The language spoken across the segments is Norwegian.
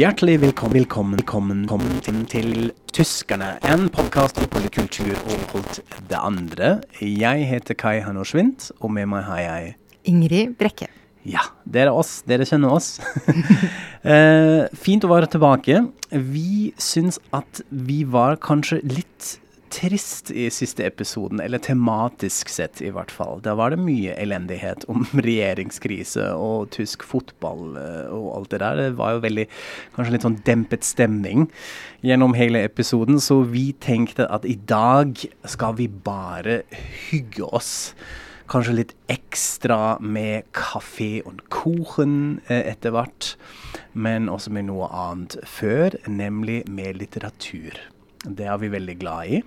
Hjertelig velkommen, velkommen, velkommen, velkommen til, Tyskerne, en podkast om kultur og alt det andre. Jeg heter Kai Hanno Schwint, og med meg har jeg Ingrid Brekke. Ja, det er oss. Dere kjenner oss. eh, fint å være tilbake. Vi syns at vi var kanskje litt trist i siste episoden, eller tematisk sett i hvert fall. Da var det mye elendighet om regjeringskrise og tysk fotball eh, og alt det der. Det var jo veldig kanskje litt sånn dempet stemning gjennom hele episoden, så vi tenkte at i dag skal vi bare hygge oss kanskje litt ekstra med kaffe og kuchen eh, etter hvert, men også med noe annet før, nemlig med litteratur. Det er vi veldig glad i.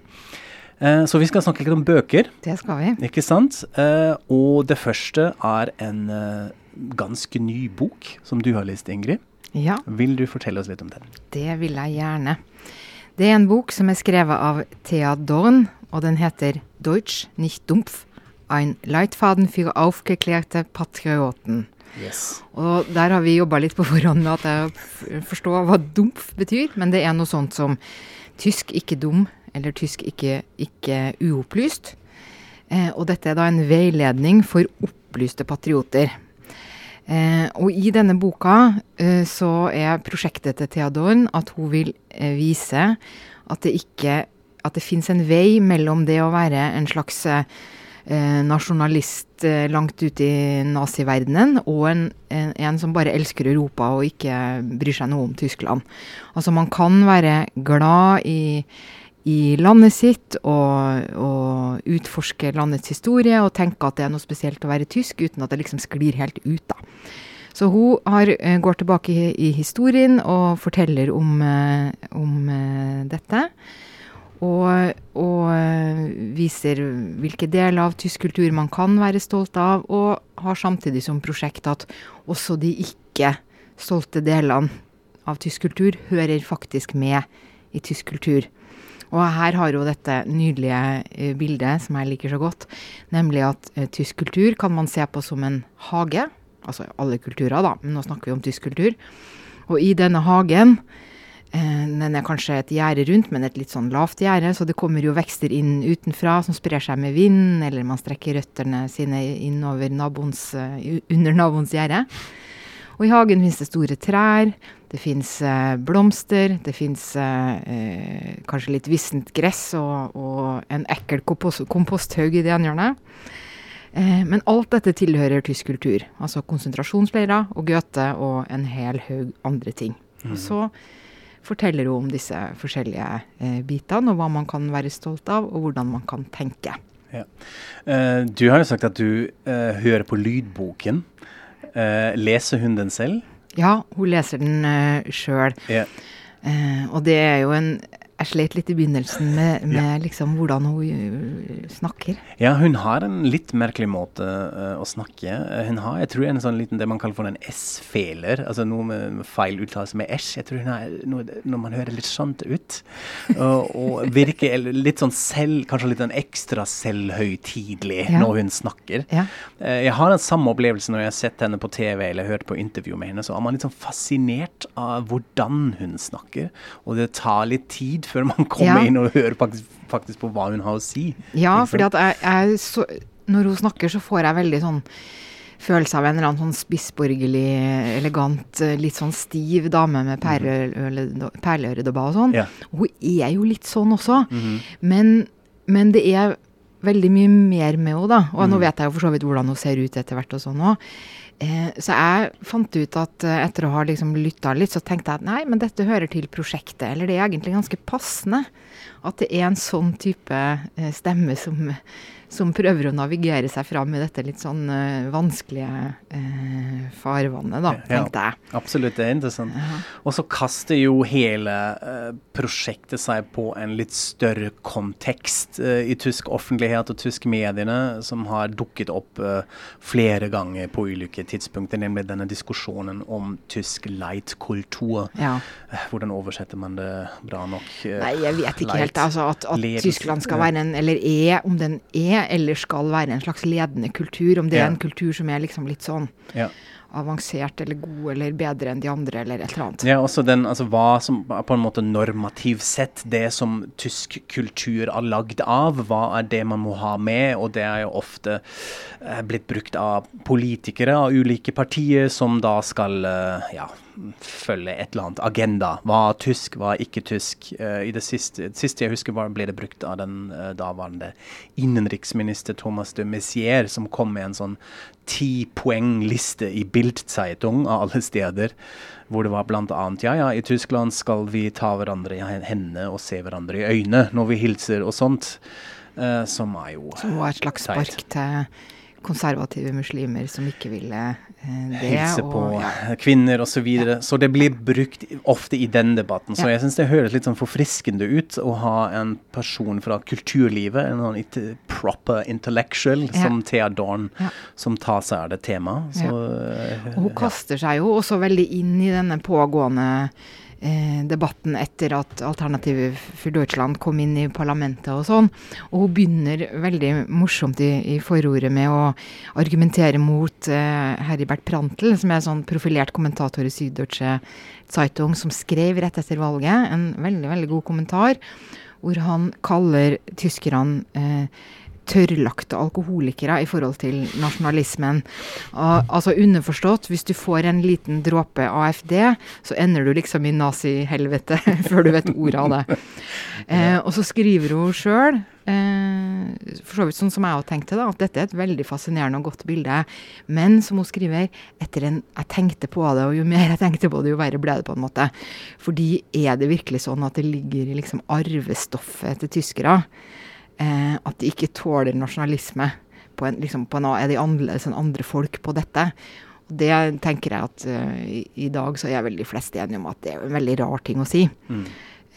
Eh, så vi skal snakke litt om bøker. Det skal vi. Ikke sant? Eh, og det første er en eh, ganske ny bok som du har lest, Ingrid. Ja, Vil du fortelle oss litt om den? det vil jeg gjerne. Det er en bok som er skrevet av Thea Dorn, og den heter Deutsch nicht dumpf. Ein Leitfaden für aufgeklärte Patrioten. Yes. Og der har vi jobba litt på forhånd med at jeg forstår hva dumpf betyr, men det er noe sånt som tysk ikke dum, eller tysk ikke, ikke uopplyst. Eh, og dette er da en veiledning for opplyste patrioter. Eh, og i denne boka eh, så er prosjektet til Theodorn at hun vil eh, vise at det ikke at det fins en vei mellom det å være en slags eh, nasjonalist eh, langt ute i naziverdenen, og en, en, en som bare elsker Europa og ikke bryr seg noe om Tyskland. Altså man kan være glad i, i landet sitt og, og utforske landets historie og tenke at det er noe spesielt å være tysk, uten at det liksom sklir helt ut, da. Så hun har, eh, går tilbake i, i historien og forteller om, eh, om eh, dette. Og, og eh, viser hvilke deler av tysk kultur man kan være stolt av, og har samtidig som prosjekt at også de ikke stolte delene av tysk kultur hører faktisk med i tysk kultur. Og her har hun dette nydelige eh, bildet som jeg liker så godt, nemlig at eh, tysk kultur kan man se på som en hage. Altså alle kulturer, da, men nå snakker vi om tysk kultur. Og i denne hagen Den er kanskje et gjerde rundt, men et litt sånn lavt gjerde, så det kommer jo vekster inn utenfra som sprer seg med vind, eller man strekker røttene sine innover naboens, eh, under naboens gjerde. Og i hagen finnes det store trær, det fins eh, blomster, det fins eh, eh, kanskje litt vissent gress og, og en ekkel kompos komposthaug i det ene hjørnet. Eh, men alt dette tilhører tysk kultur. Altså konsentrasjonsleirer og Goethe og en hel haug andre ting. Og så forteller hun om disse forskjellige eh, bitene, og hva man kan være stolt av, og hvordan man kan tenke. Ja. Eh, du har jo sagt at du eh, hører på lydboken. Eh, leser hun den selv? Ja, hun leser den eh, sjøl. Yeah. Eh, og det er jo en Jeg slet litt i begynnelsen med, med liksom hvordan hun øh, snakker. Ja, hun har en litt merkelig måte eh, å snakke. Hun har, jeg tror, en sånn liten det man kaller for en S-feler. Altså noe med feil uttalelse med S. Jeg tror hun har noe når man hører litt skjønt ut. og, og virker litt sånn selv, kanskje litt sånn ekstra selvhøytidelig Ja. når hun snakker. Ja. Eh, Jeg har den samme opplevelsen når jeg har sett henne på TV eller hørt på intervju med henne. Så er man litt sånn fascinert av hvordan hun snakker. Og det tar litt tid før man kommer Ja. inn og hører faktisk, faktisk på hva hun har å si. Ja, for fordi at jeg, jeg så, Når hun snakker, så får jeg veldig sånn følelse av en eller annen sånn spissborgerlig, elegant, eh, litt sånn stiv dame med perleøredobber perleøredobber og sånn. Ja. Hun er jo litt sånn også, Mhm. men, men det er veldig mye mer med henne, da. Og nå Mm. vet jeg jo for så vidt hvordan hun ser ut etter hvert og sånn òg. Eh, så jeg fant ut at eh, etter å ha liksom lytta litt, så tenkte jeg at nei, men dette hører til prosjektet. Eller det er egentlig ganske passende at det er en sånn type eh, stemme som, som prøver å navigere seg fram i dette litt sånn uh, vanskelige uh, farvannet, da, tenkte jeg. Absolutt, det er interessant. Ja. Og så kaster jo hele uh, prosjektet seg på en litt større kontekst i tysk offentlighet og tysk mediene, som har dukket opp flere ganger på ulike tidspunkter, nemlig denne diskusjonen om tysk light-kultur. Ja. Hvordan oversetter man det bra nok? Nei, jeg vet ikke helt. Altså at, at. Tyskland skal være en, eller er, om den er eller skal være en slags ledende kultur. Om det Ja. er en kultur som er liksom litt sånn Ja. avansert eller god eller bedre enn de andre, eller et eller annet. Ja, også den, altså hva som er på en måte normativ sett, det som tysk kultur er lagd av, hva er det man må ha med, og det er jo ofte eh, blitt brukt av politikere av ulike partier som da skal eh, ja, følge et eller annet agenda. Hva er tysk, hva er ikke tysk? Eh, I det siste, det siste jeg husker var, ble det brukt av den eh, daværende innenriksminister Thomas de Messier, som kom med en sånn ti poeng-liste i Bildzeitung av alle steder, hvor det var annet ja, ja, i Tyskland skal vi ta hverandre i hendene og se hverandre i øynene når vi hilser og sånt, Uh, som er jo Som var et slags spark til konservative muslimer som ikke ville eh, det. Hilse på og, ja. kvinner osv. Så, videre. så det blir brukt ofte i den debatten. Så Ja. jeg syns det høres litt sånn forfriskende ut å ha en person fra kulturlivet, en sånn proper intellectual Ja. som Thea Dorn, Ja. som tar seg av det temaet. Så, Og hun kaster seg jo også veldig inn i denne pågående eh, debatten etter at Alternative for Deutschland kom inn i parlamentet og sånn. Og hun begynner veldig morsomt i, i forordet med å argumentere mot eh, Heribert Prantl, som er sånn profilert kommentator i Süddeutsche Zeitung, som skrev rett etter valget en veldig, veldig god kommentar, hvor han kaller tyskerne eh, tørrlagte alkoholikere i forhold til nasjonalismen. Og, altså underforstått, hvis du får en liten dråpe AFD, så ender du liksom i nazihelvete før du vet ordet av det. Eh, og så skriver hun sjøl, eh, for så vidt sånn som jeg òg tenkte, da, at dette er et veldig fascinerende og godt bilde. Men som hun skriver, etter en Jeg tenkte på det, og jo mer jeg tenkte på det, jo verre ble det på en måte. Fordi er det virkelig sånn at det ligger i liksom arvestoffet til tyskere? Eh, at de ikke tåler nasjonalisme. På en, liksom, på en, er de annerledes enn andre folk på dette? Og det tenker jeg at uh, i, i dag så er jeg veldig flest enige om at det er en veldig rar ting å si. Mm.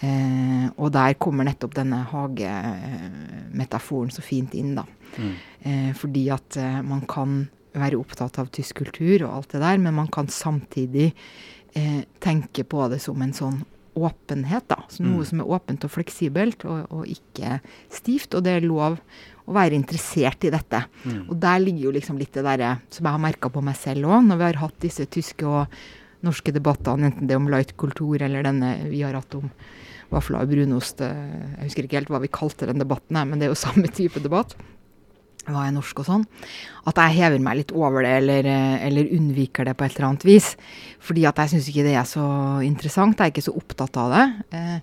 Eh, og der kommer nettopp denne hagemetaforen så fint inn, da. Mm. Eh, fordi at eh, man kan være opptatt av tysk kultur og alt det der, men man kan samtidig eh, tenke på det som en sånn åpenhet, da. Så noe Mm. som er åpent og fleksibelt, og, og ikke stivt. Og det er lov å være interessert i dette. Mm. Og der ligger jo liksom litt det derre som jeg har merka på meg selv òg, når vi har hatt disse tyske og norske debattene, enten det er om light-kultur eller denne vi har hatt om vafler og brunost. eh, Jeg husker ikke helt hva vi kalte den debatten, her, men det er jo samme type debatt. Hva er norsk og sånn. At jeg hever meg litt over det, eller, eh, eller unnviker det på et eller annet vis. Fordi at jeg syns ikke det er så interessant. Jeg er ikke så opptatt av det. Eh,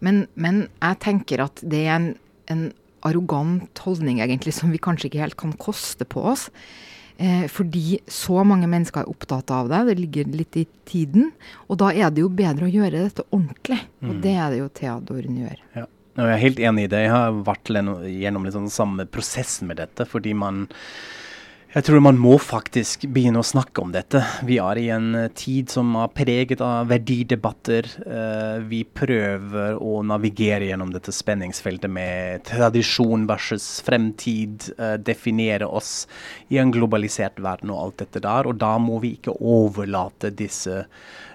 Men, men jeg tenker at det er en, en arrogant holdning, egentlig, som vi kanskje ikke helt kan koste på oss. Eh, fordi så mange mennesker er opptatt av det. Det ligger litt i tiden. Og da er det jo bedre å gjøre dette ordentlig. Og Mm. det er det jo Theodoren gjør. Ja. Jeg er helt enig i det. Jeg har vært gjennom- litt sånn samme prosessen med dette. Fordi man Jeg tror man må faktisk begynne å snakke om dette. Vi er i en eh, tid som er preget av verdidebatter. Eh, vi prøver å navigere gjennom dette spenningsfeltet med tradisjon versus fremtid. eh, definere oss i en globalisert verden og alt dette der. Og da må vi ikke overlate disse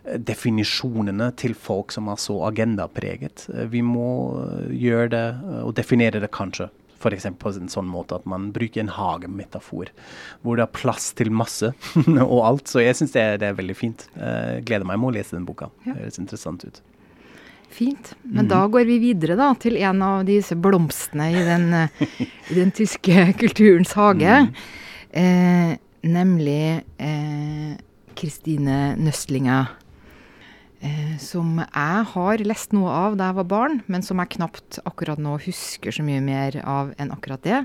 definisjonene til folk som er så agendapreget. Vi må gjøre det, og definere det kanskje F.eks. på en sånn måte at man bruker en hagemetafor, hvor det er plass til masse og alt. Så jeg syns det, det er veldig fint. Uh, gleder meg med å lese den boka. Ja. Det høres interessant ut. Fint. Men Mhm. da går vi videre da, til en av disse blomstene i den, i den tyske kulturens hage. Mhm. Eh, nemlig eh, Kristine. Eh, som jeg har lest noe av da jeg var barn, men som jeg knapt akkurat nå husker så mye mer av enn akkurat det.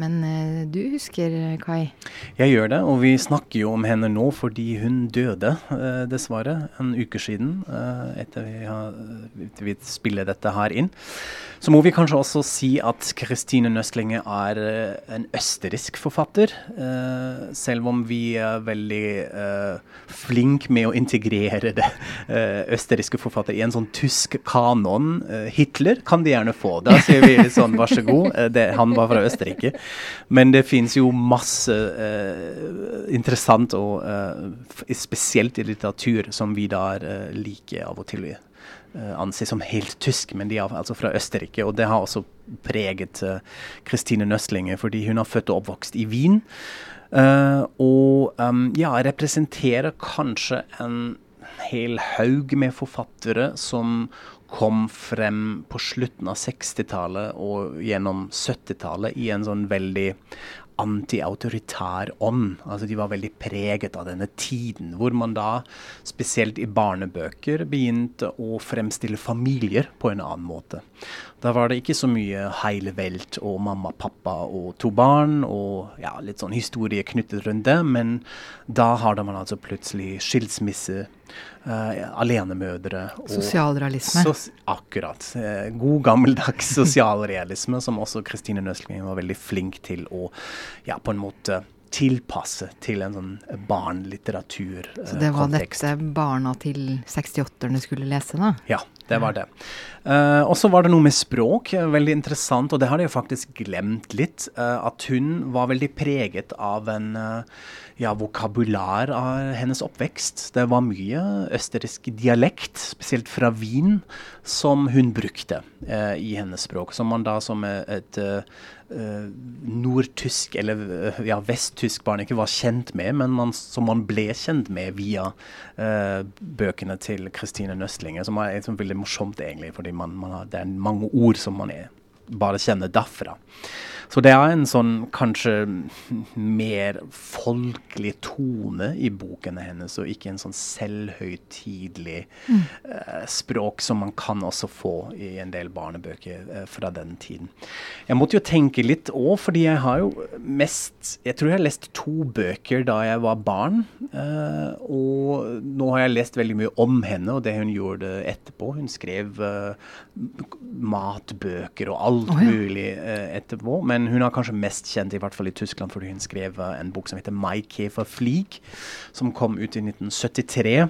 Men eh, du husker, Kai? Jeg gjør det, og vi snakker jo om henne nå fordi hun døde, eh, dessverre, en uke siden. Eh, etter vi har etter vi spiller dette her inn. Så må vi kanskje også si at Kristine Nøstlinge er eh, en østerriksk forfatter. Eh, selv om vi er veldig eh, flink med å integrere det eh, østerrikske forfatter i en sånn tysk kanon. Eh, Hitler kan de gjerne få. Da sier vi sånn vær så god, eh, det, han var fra Østerrike. Men det finnes jo masse uh, interessant, og uh, spesielt i litteratur, som vi da uh, liker av og til å anse som helt tysk, men de er altså fra Østerrike. Og det har også preget Kristine Nøstlinger, fordi hun er født og oppvokst i Wien. og um, ja, representerer kanskje en hel haug med forfattere som kom frem på slutten av 60-tallet og gjennom 70-tallet i en sånn veldig antiautoritær ånd. Altså De var veldig preget av denne tiden, hvor man da, spesielt i barnebøker, begynte å fremstille familier på en annen måte. Da var det ikke så mye heile velt og mamma, pappa og to barn og ja, litt sånn historie knyttet rundt det, men da hadde man altså plutselig skilsmisse, uh, alenemødre Sosialrealisme. Sos akkurat. Uh, god gammeldags sosialrealisme, som også Kristine Nøsling var veldig flink til å ja, på en måte tilpasse til en sånn barnlitteraturkontekst. Så det var dette barna til 68-erne skulle lese, da? Ja, det var det. Uh, og så var det noe med språk, veldig interessant, og det hadde jeg faktisk glemt litt. Uh, at hun var veldig preget av en uh, ja, vokabular av hennes oppvekst. Det var mye østerriksk dialekt, spesielt fra Wien, som hun brukte i hennes språk. Som man da som et nordtysk, eller ja, vesttysk barn ikke var kjent med, men man, som man ble kjent med via bøkene til Kristine Nøstlinger, som er liksom veldig morsomt, egentlig. fordi man, man har, det er mange ord som man er, bare kjenner derfra. Så det er en sånn kanskje mer folkelig tone i bokene hennes, og ikke en sånn selvhøytidelig mm. uh, språk som man kan også få i en del barnebøker uh, fra den tiden. Jeg måtte jo tenke litt òg, fordi jeg har jo mest Jeg tror jeg har lest to bøker da jeg var barn. Uh, og nå har jeg lest veldig mye om henne og det hun gjorde etterpå. Hun skrev matbøker og alt oh, ja. mulig etterpå. men hun er kanskje mest kjent, i hvert fall i Tyskland, fordi hun skrev eh, en bok som heter 'My Kefer Fleek', som kom ut i 1973.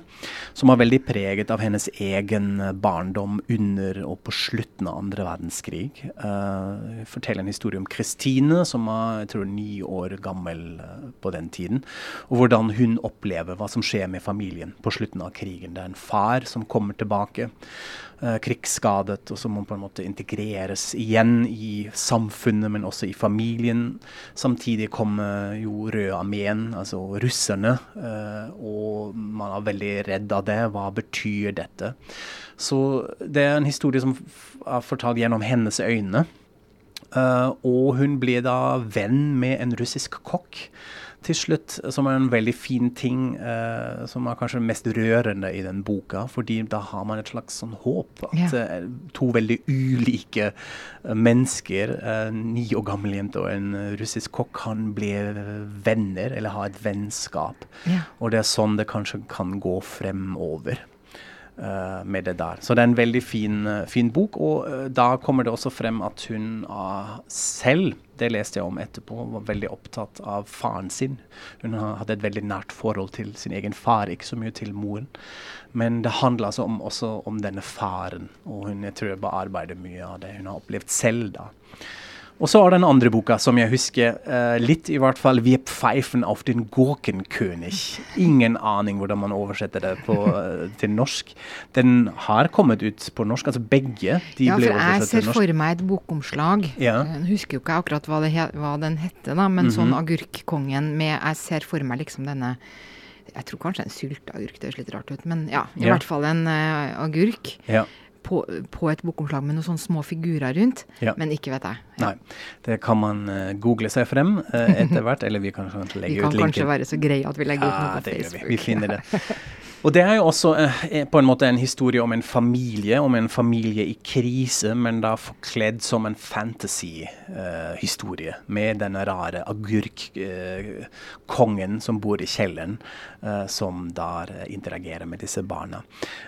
Som var veldig preget av hennes egen eh, barndom under og på slutten av andre verdenskrig. Uh, forteller en historie om Kristine, som var jeg tror, ni år gammel uh, på den tiden. Og hvordan hun opplever hva som skjer med familien på slutten av krigen. Det er en far som kommer tilbake eh, krigsskadet, og så må på en måte integreres igjen i samfunnet, men også i familien. Samtidig kommer jo Røde armeen, altså russerne, eh, og man er veldig redd av det. Hva betyr dette? Så det er en historie som er fortalt gjennom hennes øyne. Uh, og hun blir da venn med en russisk kokk til slutt, som er en veldig fin ting, eh, som er kanskje mest rørende i den boka. fordi da har man et slags sånn håp. At ja. uh, to veldig ulike mennesker, eh, ni år gammel jente og en russisk kokk, kan bli venner, eller ha et vennskap. Ja. Og det er sånn det kanskje kan gå fremover. Uh, med det der. Så det er en veldig fin, uh, fin bok. Og uh, da kommer det også frem at hun selv, det leste jeg om etterpå, var veldig opptatt av faren sin. Hun hadde et veldig nært forhold til sin egen far, ikke så mye til moren. Men det handler altså om, også om denne faren, og hun jeg tror jeg bearbeider mye av det hun har opplevd selv da. Og så er den andre boka som jeg husker uh, litt, i hvert fall. 'Wir pfeifen auf den Gurkenkönig'. Ingen aning hvordan man oversetter det på, uh, til norsk. Den har kommet ut på norsk, altså begge. De ja, for jeg ser for meg et bokomslag. Ja. Jeg husker jo ikke akkurat hva, hva den heter, da, men mm -hmm. sånn 'Agurkkongen' med Jeg ser for meg liksom denne jeg tror kanskje en sylteagurk, det høres litt rart ut, men ja, i ja. hvert fall en uh, agurk. Ja på, på, et bokomslag med noen sånne små figurer rundt, ja. men ikke vet jeg. Ja. Nei, det kan man uh, google seg frem uh, etter hvert, eller vi kan kanskje legge ut linken. Vi kan kanskje være så greie at vi legger ut noe på Facebook. Vi. vi finner det. Og det er jo også eh, på en måte en historie om en familie, om en familie i krise, men da forkledd som en fantasy-historie. Eh, med denne rare agurkkongen eh, som bor i kjelleren, eh, som da interagerer med disse barna.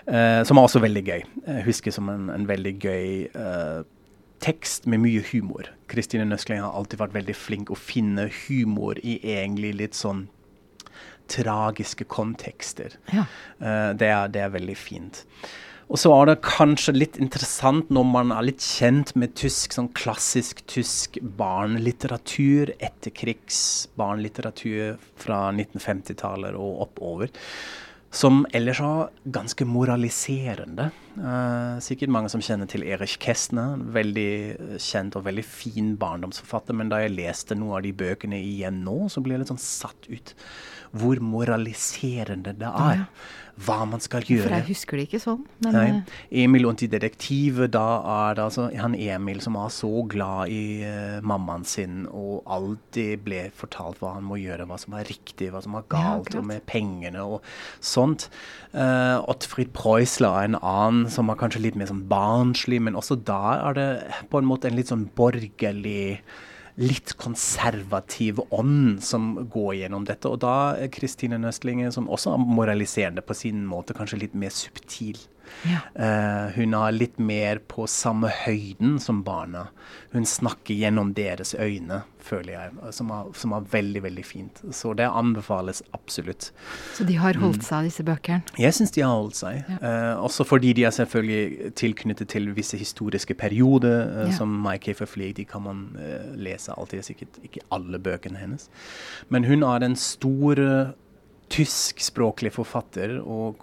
Eh, som er også veldig gøy. Jeg husker som en, en veldig gøy eh, tekst med mye humor. Kristine Nøskling har alltid vært veldig flink å finne humor i egentlig litt sånn tragiske kontekster. Ja. Uh, det, er, det, er, veldig fint. Og så er det kanskje litt interessant når man er litt kjent med tysk, sånn klassisk tysk barnelitteratur, etterkrigs barnelitteratur fra 1950-tallet og oppover. Som ellers var ganske moraliserende. Uh, sikkert mange som kjenner til Erich Kestner. Veldig kjent og veldig fin barndomsforfatter. Men da jeg leste noen av de bøkene igjen nå, så ble jeg litt sånn satt ut hvor moraliserende det er. Hva man skal gjøre. For jeg husker det ikke sånn. Men Nei. Eh, Emil og detektivet, da er det altså han Emil som er så glad i uh, mammaen sin og alltid ble fortalt hva han må gjøre, hva som er riktig, hva som er galt, ja, og med pengene og sånt. Uh, Ottfried Preusler er en annen som er kanskje litt mer sånn barnslig, men også da er det på en måte en litt sånn borgerlig litt konservativ ånd som går gjennom dette. Og da Kristine Nøstlinge, som også er moraliserende på sin måte, kanskje litt mer subtil. Ja. Uh, hun er litt mer på samme høyden som barna. Hun snakker gjennom deres øyne, føler jeg, som er, som er veldig, veldig fint. Så det anbefales absolutt. Så de har holdt mm. seg, disse bøkene? Jeg syns de har holdt seg. Ja. Uh, også fordi de er selvfølgelig tilknyttet til visse historiske perioder, uh, ja. som Mike Cave of De kan man lese alltid, sikkert ikke alle bøkene hennes. Men hun er den store tyskspråklig forfatter, og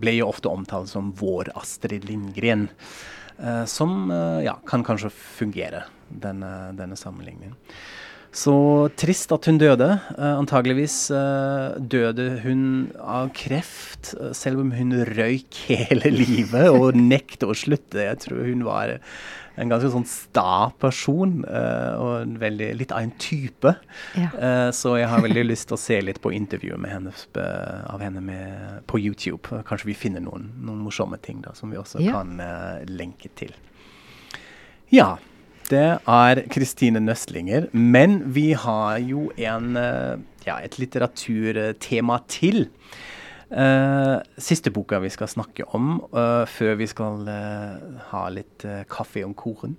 ble jo ofte omtalt som vår Astrid Lindgren. Uh, som uh, ja, kan kanskje fungere, denne, denne, sammenligningen. Så trist at hun døde. Uh, antageligvis døde hun av kreft, selv om hun røyk hele livet og nekter å slutte. Jeg tror hun var en ganske sånn sta person, uh, og veldig, litt av en type. Ja. Uh, så jeg har veldig lyst til å se litt på intervjuet med henne, uh, av henne med, på YouTube. Kanskje vi finner noen, noen morsomme ting da, som vi også ja. kan lenke til. Ja, det er Kristine Nøstlinger. Men vi har jo en, ja, et litteraturtema til. Uh, siste boka vi skal snakke om uh, før vi skal uh, ha litt kaffe om koren.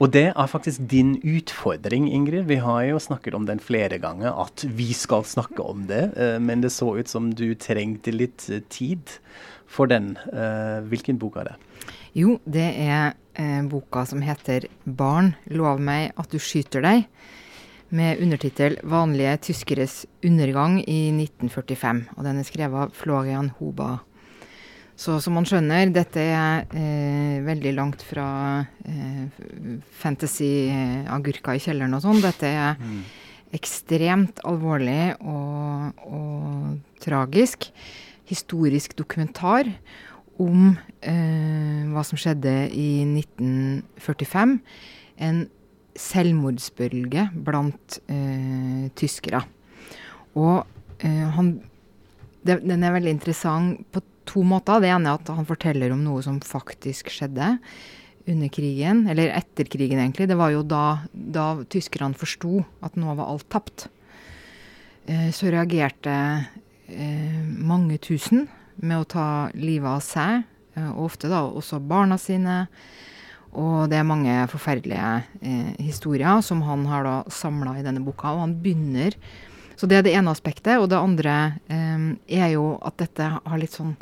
Og det er faktisk din utfordring, Ingrid. Vi har jo snakket om den flere ganger, at vi skal snakke om det. men det så ut som du trengte litt tid for den. hvilken bok er det? Jo, det er boka som heter 'Barn, lov meg at du skyter deg' med undertittel 'Vanlige tyskeres undergang i 1945'. Og den er skrevet av Florian Hoba. Så som man skjønner, dette er eh, veldig langt fra eh, fantasy-agurka i kjelleren og sånn. Dette er mm. ekstremt alvorlig og, og, tragisk. Historisk dokumentar om eh, hva som skjedde i 1945. En selvmordsbølge blant eh, tyskere. Og eh, han det, Den er veldig interessant på to måter. Det ene er at han forteller om noe som faktisk skjedde under krigen, eller etter krigen, egentlig. Det var jo da, da tyskerne forsto at nå var alt tapt. Eh, så reagerte eh, mange tusen med å ta livet av seg, eh, og ofte da også barna sine. Og det er mange forferdelige eh, historier som han har da samla i denne boka. Og han begynner Så det er det ene aspektet. Og det andre eh, er jo at dette har litt sånn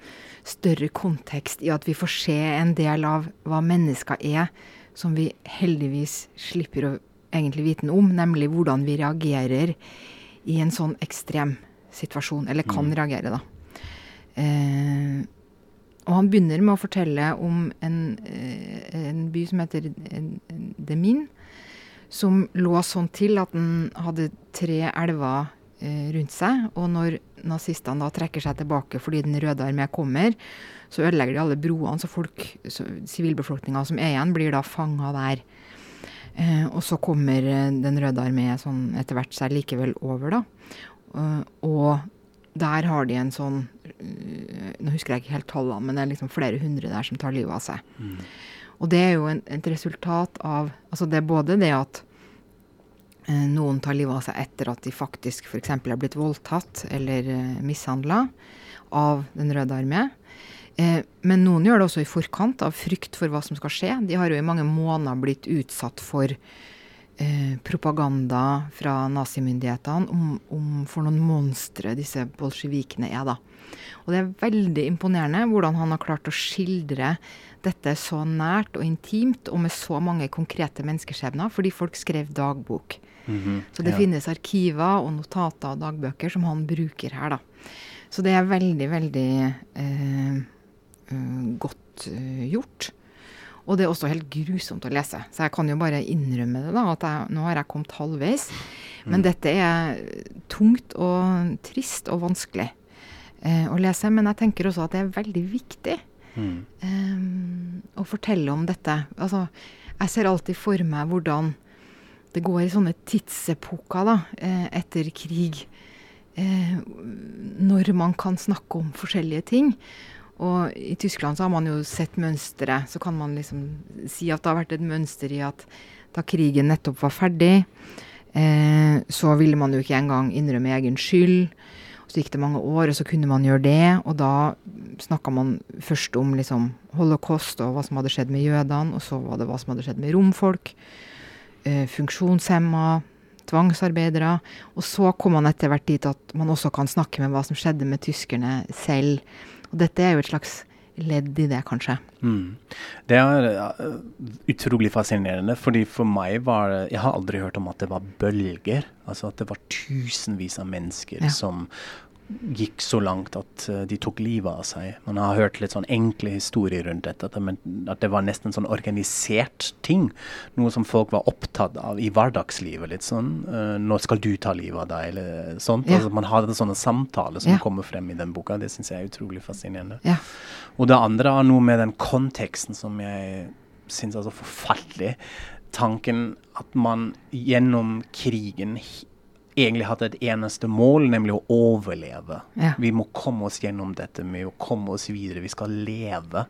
større kontekst i at vi får se en del av hva mennesker er, som vi heldigvis slipper å egentlig vite noe om, nemlig hvordan vi reagerer i en sånn ekstrem situasjon. Eller kan mm. reagere, da. Eh, og han begynner med å fortelle om en, eh, en by som heter Demin, som lå sånn til at den hadde tre elver eh, rundt seg. Og når nazistene da trekker seg tilbake fordi Den røde armé kommer, så ødelegger de alle broene, så folk, sivilbefolkninga som er igjen, blir da fanga der. Eh, og så kommer Den røde armé sånn etter hvert seg likevel over, da. Og der har de en sånn Nå husker jeg ikke helt tallene, men det er liksom flere hundre der som tar livet av seg. Mm. Og det er jo en, et resultat av Altså det er både det at eh, noen tar livet av seg etter at de faktisk f.eks. er blitt voldtatt eller eh, mishandla av Den røde armé. Eh, men noen gjør det også i forkant, av frykt for hva som skal skje. De har jo i mange måneder blitt utsatt for eh, propaganda fra nazimyndighetene om, om for noen monstre disse bolsjevikene er, da. Og det er veldig imponerende hvordan han har klart å skildre dette så nært og intimt, og med så mange konkrete menneskeskjebner, fordi folk skrev dagbok. Mm -hmm. Så det ja. finnes arkiver og notater og dagbøker som han bruker her, da. Så det er veldig, veldig eh, uh, godt uh, gjort. Og det er også helt grusomt å lese. Så jeg kan jo bare innrømme det, da, at jeg, nå har jeg kommet halvveis. Men mm. dette er tungt og trist og vanskelig eh, å lese. Men jeg tenker også at det er veldig viktig mm. eh, å fortelle om dette. Altså, jeg ser alltid for meg hvordan det går i sånne tidsepoker da, eh, etter krig. Eh, når man kan snakke om forskjellige ting. Og i Tyskland så har man jo sett mønsteret. Så kan man liksom si at det har vært et mønster i at da krigen nettopp var ferdig, eh, så ville man jo ikke engang innrømme egen skyld. Så gikk det mange år, og så kunne man gjøre det. Og da snakka man først om liksom holocaust og hva som hadde skjedd med jødene, og så var det hva som hadde skjedd med romfolk, eh, funksjonshemma, tvangsarbeidere. Og så kom man etter hvert dit at man også kan snakke med hva som skjedde med tyskerne selv. Og dette er jo et slags ledd i det, kanskje. Mm. Det er uh, utrolig fascinerende, fordi for meg var Jeg har aldri hørt om at det var bølger. Altså at det var tusenvis av mennesker ja. som gikk så langt at uh, de tok livet av seg. Man har hørt litt sånn enkle historier rundt dette. At det, var nesten sånn organisert ting. Noe som folk var opptatt av i hverdagslivet. litt sånn, uh, 'Nå skal du ta livet av deg', eller sånt. Ja. Altså, man hadde sånne samtaler som ja. kommer frem i den boka. Det syns jeg er utrolig fascinerende. Ja. Og det andre er noe med den konteksten som jeg syns er så forferdelig. Tanken at man gjennom krigen egentlig hatt et eneste mål, nemlig å overleve. Ja. Vi må komme oss gjennom dette med å komme oss videre. Vi skal leve.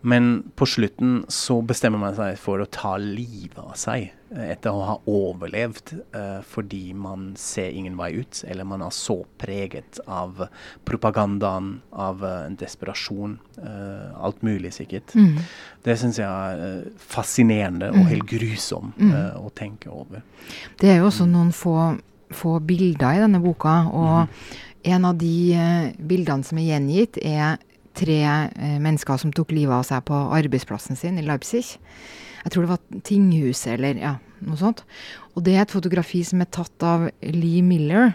Men på slutten så bestemmer man seg for å ta livet av seg eh, etter å ha overlevd uh, fordi man ser ingen vei ut, eller man er så preget av propagandaen, av uh, en desperasjon. Alt mulig, sikkert. Mm. Det syns jeg er fascinerende og mm. helt grusom mm. å tenke over. Det er jo også noen få, få bilder i denne boka, og mm. en av de bildene som er gjengitt, er tre eh, mennesker som tok livet av seg på arbeidsplassen sin i Leipzig. Jeg tror det var tinghuset eller ja, noe sånt. Og det er et fotografi som er tatt av Lee Miller.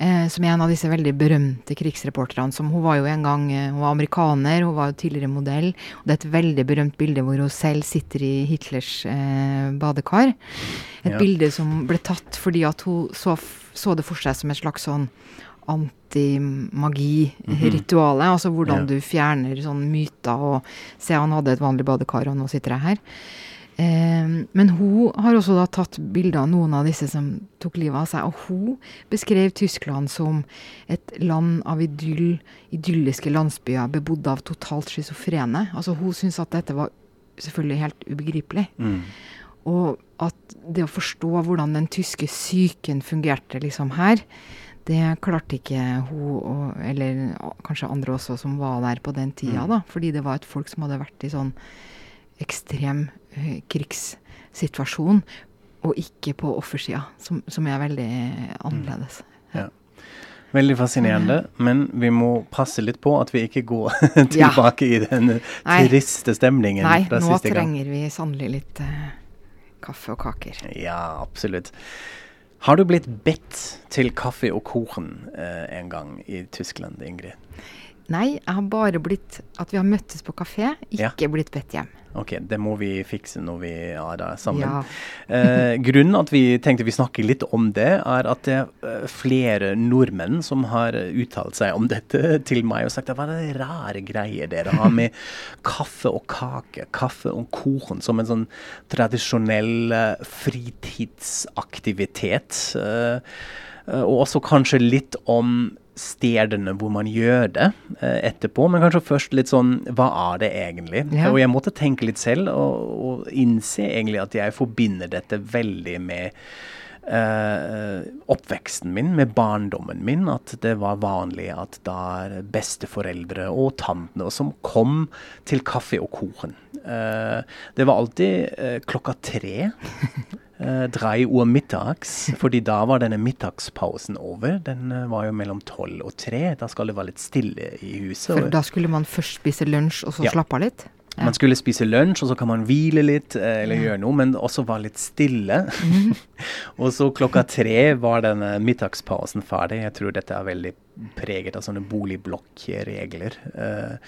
Eh, som er en av disse veldig berømte krigsreporterne. som Hun var jo en gang eh, hun var amerikaner, hun var jo tidligere modell. og Det er et veldig berømt bilde hvor hun selv sitter i Hitlers eh, badekar. Et ja. bilde som ble tatt fordi at hun så, så det for seg som et slags sånn antimagi-ritualet. Mm -hmm. Altså hvordan ja. du fjerner sånne myter og Se, han hadde et vanlig badekar, og nå sitter jeg her. Eh, men hun har også da tatt bilder av noen av disse som tok livet av seg. Og hun beskrev Tyskland som et land av idyll, idylliske landsbyer bebodd av totalt schizofrene. Altså hun syntes at dette var selvfølgelig helt ubegripelig. Mm. Og at det å forstå hvordan den tyske psyken fungerte liksom her, det klarte ikke hun, eller kanskje andre også, som var der på den tida, mm. da. Fordi det var et folk som hadde vært i sånn ekstrem uh, krigssituasjon, og ikke på offersida, som, som er veldig annerledes. Mm. Ja. Veldig fascinerende, men vi må passe litt på at vi ikke går tilbake ja. i den triste stemningen. Nei, nå trenger vi sannelig litt uh, kaffe og kaker. Ja, absolutt. Har du blitt bedt til kaffe og korn eh, en gang i Tyskland, Ingrid? Nei, jeg har bare blitt at vi har møttes på kafé, ikke ja. blitt bedt hjem. Ok, det må vi fikse når vi er sammen. Ja. eh, grunnen at vi tenkte vi snakker litt om det, er at det er eh, flere nordmenn som har uttalt seg om dette til meg og sagt at hva er det rare greier dere har med kaffe og kake, kaffe og korn, som en sånn tradisjonell eh, fritidsaktivitet. Eh, eh, og også kanskje litt om stedene hvor man gjør det eh, etterpå. Men kanskje først litt sånn Hva er det egentlig? Ja. Og jeg måtte tenke litt selv og, og, innse egentlig at jeg forbinder dette veldig med eh, oppveksten min, med barndommen min. At det var vanlig at da besteforeldre og tantene som kom til kaffe og koren. Eh, det var alltid eh, klokka tre. Uh, drei Uhr middags, fordi da var denne middagspausen over. Den var jo mellom tolv og tre. Da skal det være litt stille i huset. For da skulle man først spise lunsj, og så ja. slappe av litt? Ja. Man skulle spise lunsj, og så kan man hvile litt eh, eller ja. gjøre noe, men også være litt stille. Mm. og så klokka tre var denne middagspausen ferdig. Jeg tror dette er veldig preget av sånne boligblokkregler. Uh,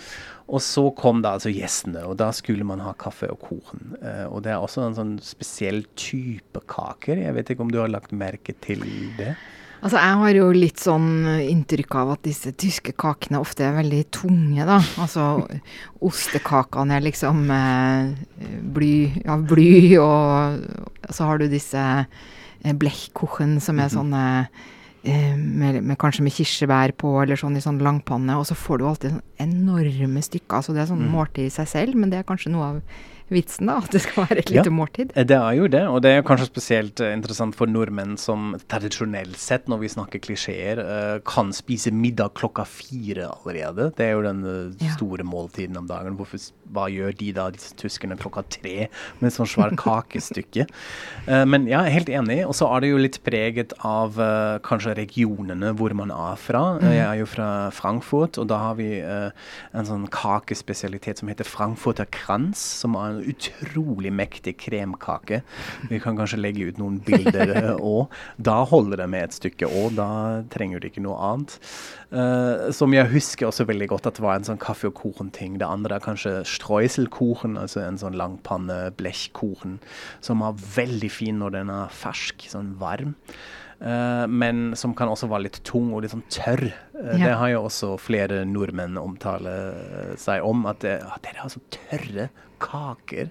og så kom da altså gjestene, og da skulle man ha kaffe og korn. Uh, og det er også en sånn spesiell type kaker. Jeg vet ikke om du har lagt merke til det? Altså, jeg har jo litt sånn inntrykk av at disse tyske kakene ofte er veldig tunge, da. Altså, ostekakene er liksom eh, bly, ja, bly, og så har du disse eh, blechkuchen som er mhm. sånne eh, med, med, kanskje med kirsebær på, eller sånn i sånn langpanne. Og så får du alltid sånn enorme stykker. Altså det er sånn mm. måltid i seg selv, men det er kanskje noe av vitsen, da? At det skal være et lite ja, måltid? Det er jo det, og det er kanskje spesielt uh, interessant for nordmenn som tradisjonelt sett, når vi snakker klisjeer, uh, kan spise middag klokka fire allerede. Det er jo den store ja. måltiden om dagen. Hvorfor, hva gjør de da, disse tyskerne, klokka tre med et sånt svært kakestykke? men er helt enig, og så er det jo litt preget av kanskje regionene hvor man er fra. Mm. Jeg er jo fra Frankfurt, og da har vi en sånn kakespesialitet som heter Frankfurter Kranz, som er en utrolig mektig kremkake. Vi kan kanskje legge ut noen bilder òg. Da holder det med et stykke òg, da trenger du ikke noe annet. Uh, som jeg husker også veldig godt at det var en sånn kaffe- og korn-ting. Det andre er kanskje streuselkorn, altså en sånn langpanne blechkuchen, som er veldig fin når den er fersk, sånn varm. Uh, men som kan også være litt tung og litt sånn tørr. Uh, ja. Det har jo også flere nordmenn omtale seg om, at, det, at dere har så tørre kaker.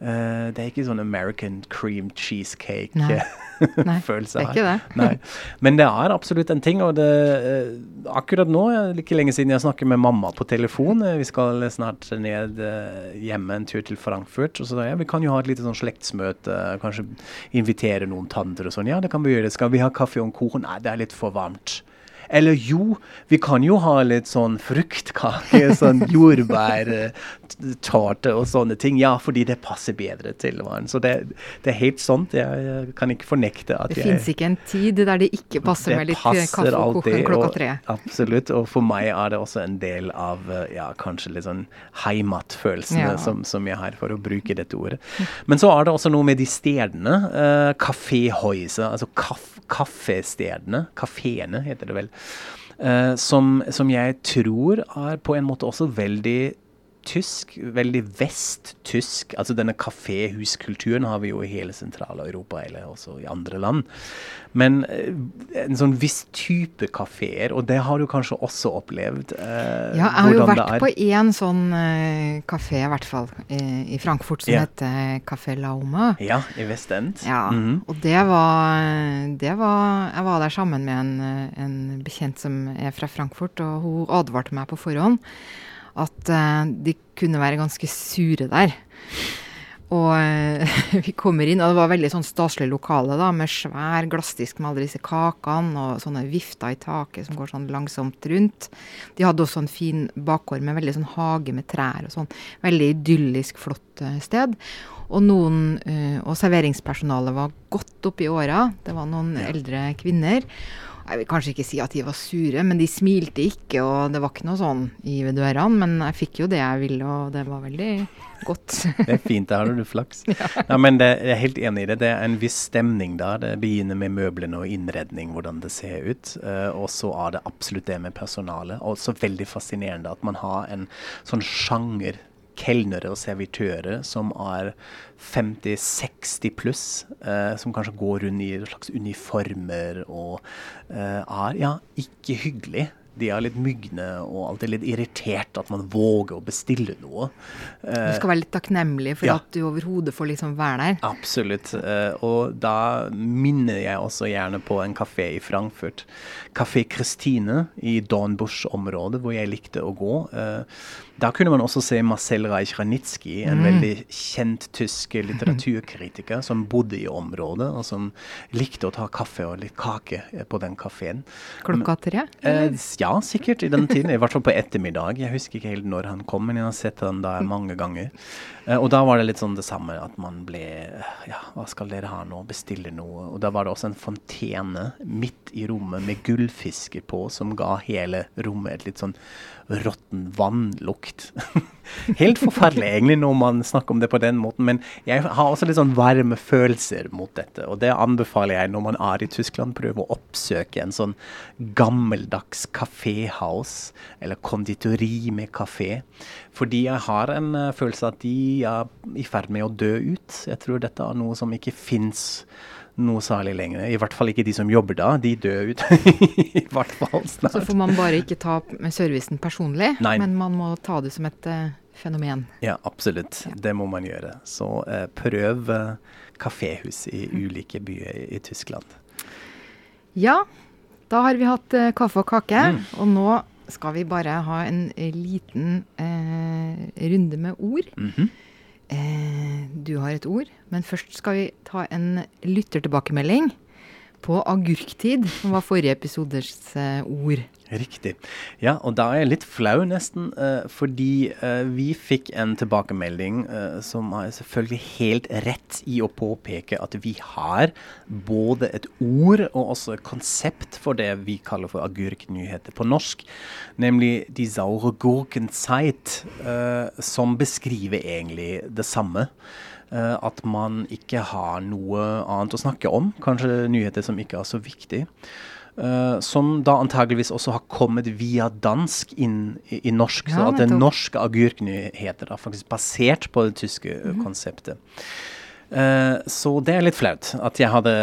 Uh, det er ikke sånn American cream cheesecake-følelse her. Det ikke det. Nei. Men det er absolutt en ting. Og det, uh, akkurat nå, like lenge siden jeg snakker med mamma på telefon uh, Vi skal snart ned hjemme en tur til Frankfurt. Og så da, ja, vi kan jo ha et lite sånn slektsmøte. Kanskje invitere noen tanter og sånn. Ja, det kan vi gjøre. Skal vi ha kaffe og korn? Nei, det er litt for varmt. Eller jo, vi kan jo ha litt sånn fruktkake, sånn jordbærtårte og sånne ting. Ja, fordi det passer bedre til varen. Så det, det, er helt sånt. Jeg kan ikke fornekte at det jeg Det fins ikke en tid der det ikke passer med litt kaffe og koken klokka tre. Absolutt. Og for meg er det også en del av ja, kanskje litt sånn heimatfølelsene ja. som, som, jeg har, for å bruke dette ordet. Men så er det også noe med de stedene. Uh, altså kaff, kaffestedene. Kafeene heter det vel. Uh, som, som, jeg tror er på en måte også veldig tysk, veldig vesttysk. Altså denne kaféhuskulturen har vi jo i hele Sentral-Europa, eller også i andre land. Men uh, en sånn viss type kafeer, og det har du kanskje også opplevd? Eh, ja, jeg har jo vært på én sånn uh, kafé, i hvert fall, i, i Frankfurt, som ja. heter Café Laoma. Ja, i Vestend. Ja, mm -hmm. og det var, det var, Jeg var der sammen med en, en bekjent som er fra Frankfurt, og hun advarte meg på forhånd at uh, de kunne være ganske sure der. Og uh, vi kommer inn, og det var veldig sånn staselig lokale, da, med svær glassdisk med alle disse kakene og sånne vifter i taket som går sånn langsomt rundt. De hadde også en fin bakgård med veldig sånn hage med trær og sånn. Veldig idyllisk, flott uh, sted. Og, noen, og serveringspersonalet var godt oppi i åra. Det var noen ja. eldre kvinner. Jeg vil kanskje ikke si at de var sure, men de smilte ikke, og det var ikke noe sånn i ved dørene. Men jeg fikk jo det jeg ville, og det var veldig godt. det er fint, da har du flaks. ja. ja. men det, jeg er helt enig i det. Det er en viss stemning da. Det begynner med møblene og innredning, hvordan det ser ut. Uh, og så er det absolutt det med personalet. Og så veldig fascinerende at man har en sånn sjanger kelnere og servitører som er 50-60 pluss, eh, som kanskje går rundt i slags uniformer og eh, er ja, ikke hyggelig de er litt mygne og alltid litt irritert at man våger å bestille noe. Du skal være litt takknemlig for ja. at du overhodet får liksom være der? Absolutt. Eh, og da minner jeg også gjerne på en kafé i Frankfurt. Kafé Christine i Dornbusch-området, hvor jeg likte å gå. Eh, da kunne man også se Marcel Reich-Ranitzky, en mm. veldig kjent tysk litteraturkritiker som bodde i området, og som likte å ta kaffe og litt kake på den kafeen. Klokka tre? Eh, ja, sikkert i den tiden. I hvert fall på ettermiddag. Jeg husker ikke helt når han kom, men jeg har sett han da mange ganger. Uh, og da var det litt sånn det samme, at man ble Ja, hva skal dere ha nå? Bestille noe. Og da var det også en fontene midt i rommet med gullfisker på, som ga hele rommet et litt sånn råtten vannlukt. Helt forferdelig egentlig når man snakker om det på den måten, men jeg har også litt sånn varme følelser mot dette. Og det anbefaler jeg når man er i Tyskland, prøve å oppsøke en sånn gammeldags kaféhouse, eller konditori med kafé. Fordi jeg har en uh, følelse at de er i ferd med å dø ut. Jeg tror dette er noe som ikke fins noe særlig lenger. I hvert fall ikke de som jobber da. De dør ut. I hvert fall snart. Så får man bare ikke ta servicen personlig, Nei. men man må ta det som et uh, fenomen. Ja, absolutt. Ja. Det må man gjøre. Så uh, prøv uh, kaféhus i mm. ulike byer i, i, Tyskland. Ja, da har vi hatt kaffe og kake. Mm. Og nå skal vi bare ha en liten runde med ord. Mm -hmm. Eh, du har et ord, men først skal vi ta en lyttertilbakemelding på agurktid, som var forrige episoders eh, ord. Riktig. Ja, og da er jeg litt flau nesten, uh, fordi uh, vi fikk en tilbakemelding som er selvfølgelig helt rett i å påpeke at vi har både et ord og også et konsept for det vi kaller for agurknyheter på norsk, nemlig Die saure Gurkenzeit, som beskriver egentlig det samme. At man ikke har noe annet å snakke om, kanskje nyheter som ikke er så viktig. Uh, som da antageligvis også har kommet via dansk inn i, i norsk. Ja, så at den norske agurknyheter er faktisk basert på det tyske mm konseptet. Uh, så det er litt flaut at jeg hadde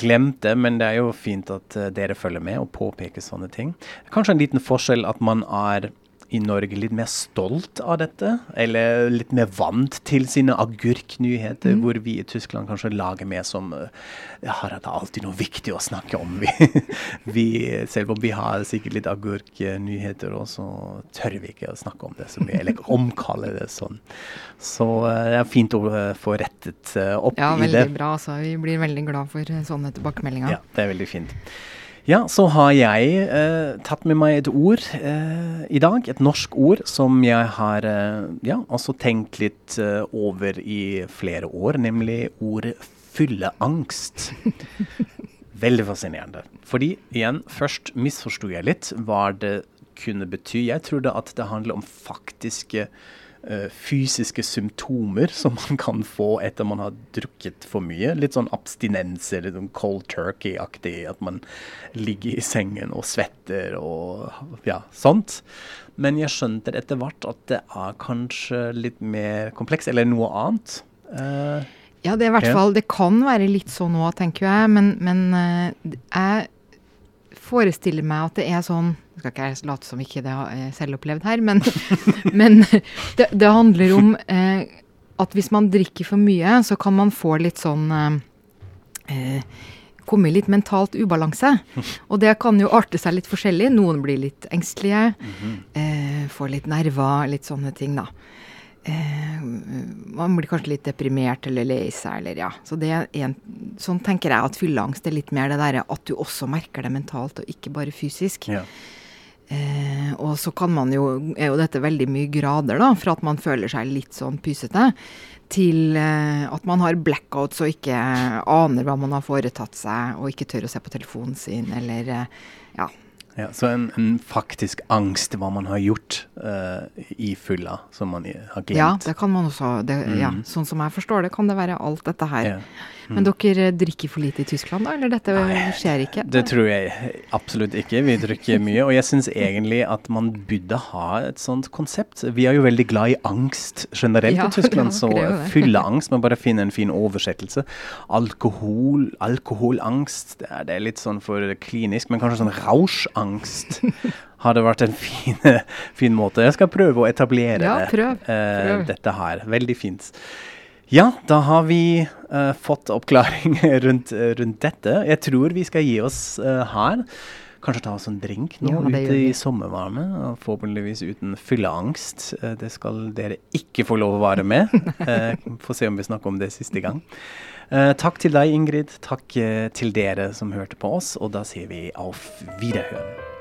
glemt det, men det er jo fint at dere følger med og påpeker sånne ting. Kanskje en liten forskjell at man er i Norge litt mer stolt av dette, eller litt mer vant til sine agurknyheter, mm. hvor vi i Tyskland kanskje lager mer som ja, har det alltid noe viktig å snakke om. Vi, vi, selv om vi har sikkert litt agurknyheter, så tør vi ikke å snakke om det så mye, eller omkalle det sånn. Så eh, det er fint å eh, få rettet eh, opp ja, i det. Ja, veldig bra. Så vi blir veldig glad for sånne tilbakemeldinger. Ja, det er veldig fint. Ja, så har jeg eh, tatt med meg et ord eh, i dag. Et norsk ord som jeg har eh, ja, også tenkt litt eh, over i flere år, nemlig ordet fylleangst. Veldig fascinerende. Fordi igjen, først misforsto jeg litt hva det kunne bety. Jeg trodde at det handler om faktiske fysiske symptomer som man kan få etter man har drukket for mye. Litt sånn abstinenser, litt sånn cold turkey-aktig. At man ligger i sengen og svetter og ja, sånt. Men jeg skjønte etter hvert at det er kanskje litt mer kompleks, eller noe annet. Uh, ja, det er i hvert fall Det kan være litt sånn nå, tenker jeg. Men, men uh, jeg forestiller meg at det er sånn Nå skal ikke jeg late som ikke det har jeg selv opplevd her, men, men det, det, handler om eh, at hvis man drikker for mye, så kan man få litt sånn eh, eh komme i litt mentalt ubalanse. Og det kan jo arte seg litt forskjellig. Noen blir litt engstelige, mhm. eh, får litt nerver, litt sånne ting, da eh, Man blir kanskje litt deprimert eller lei seg, eller ja. Så det er en, sånn tenker jeg at fylleangst er litt mer det derre at du også merker det mentalt, og ikke bare fysisk. Ja. Eh, og så kan man jo, er jo dette veldig mye grader, da, fra at man føler seg litt sånn pysete, til eh, at man har blackouts og ikke aner hva man har foretatt seg, og ikke tør å se på telefonen sin, eller eh, ja, så en, en, faktisk angst hva man har gjort uh, i fylla, som man har glemt. Ja, det kan man også. Det, mm. ja, sånn som jeg forstår det, kan det være alt dette her. Ja. Mm. Men dere drikker for lite i Tyskland, da? Eller dette Nei, skjer ikke? Det tror jeg absolutt ikke. Vi drikker mye. Og jeg syns egentlig at man burde ha et sånt konsept. Vi er jo veldig glad i angst generelt ja, i Tyskland, så fylleangst Man bare finner en fin oversettelse. Alkohol, alkoholangst, det er, det er litt sånn for klinisk, men kanskje sånn rausjangst. hadde vært en fin, fin, måte. Jeg skal prøve å etablere ja, prøv, prøv. Uh, dette her. Veldig fint. Ja, da har vi uh, fått oppklaring rundt, rundt, dette. Jeg tror vi skal gi oss uh, her. Kanskje ta oss en drink nå ja, ute i sommervarme. og Forhåpentligvis uten fylleangst. Uh, det skal dere ikke få lov å være med. Få se om vi snakker om det siste gang. takk til deg, Ingrid. Takk til dere som hørte på oss. Og da sier vi auf Wiederhören.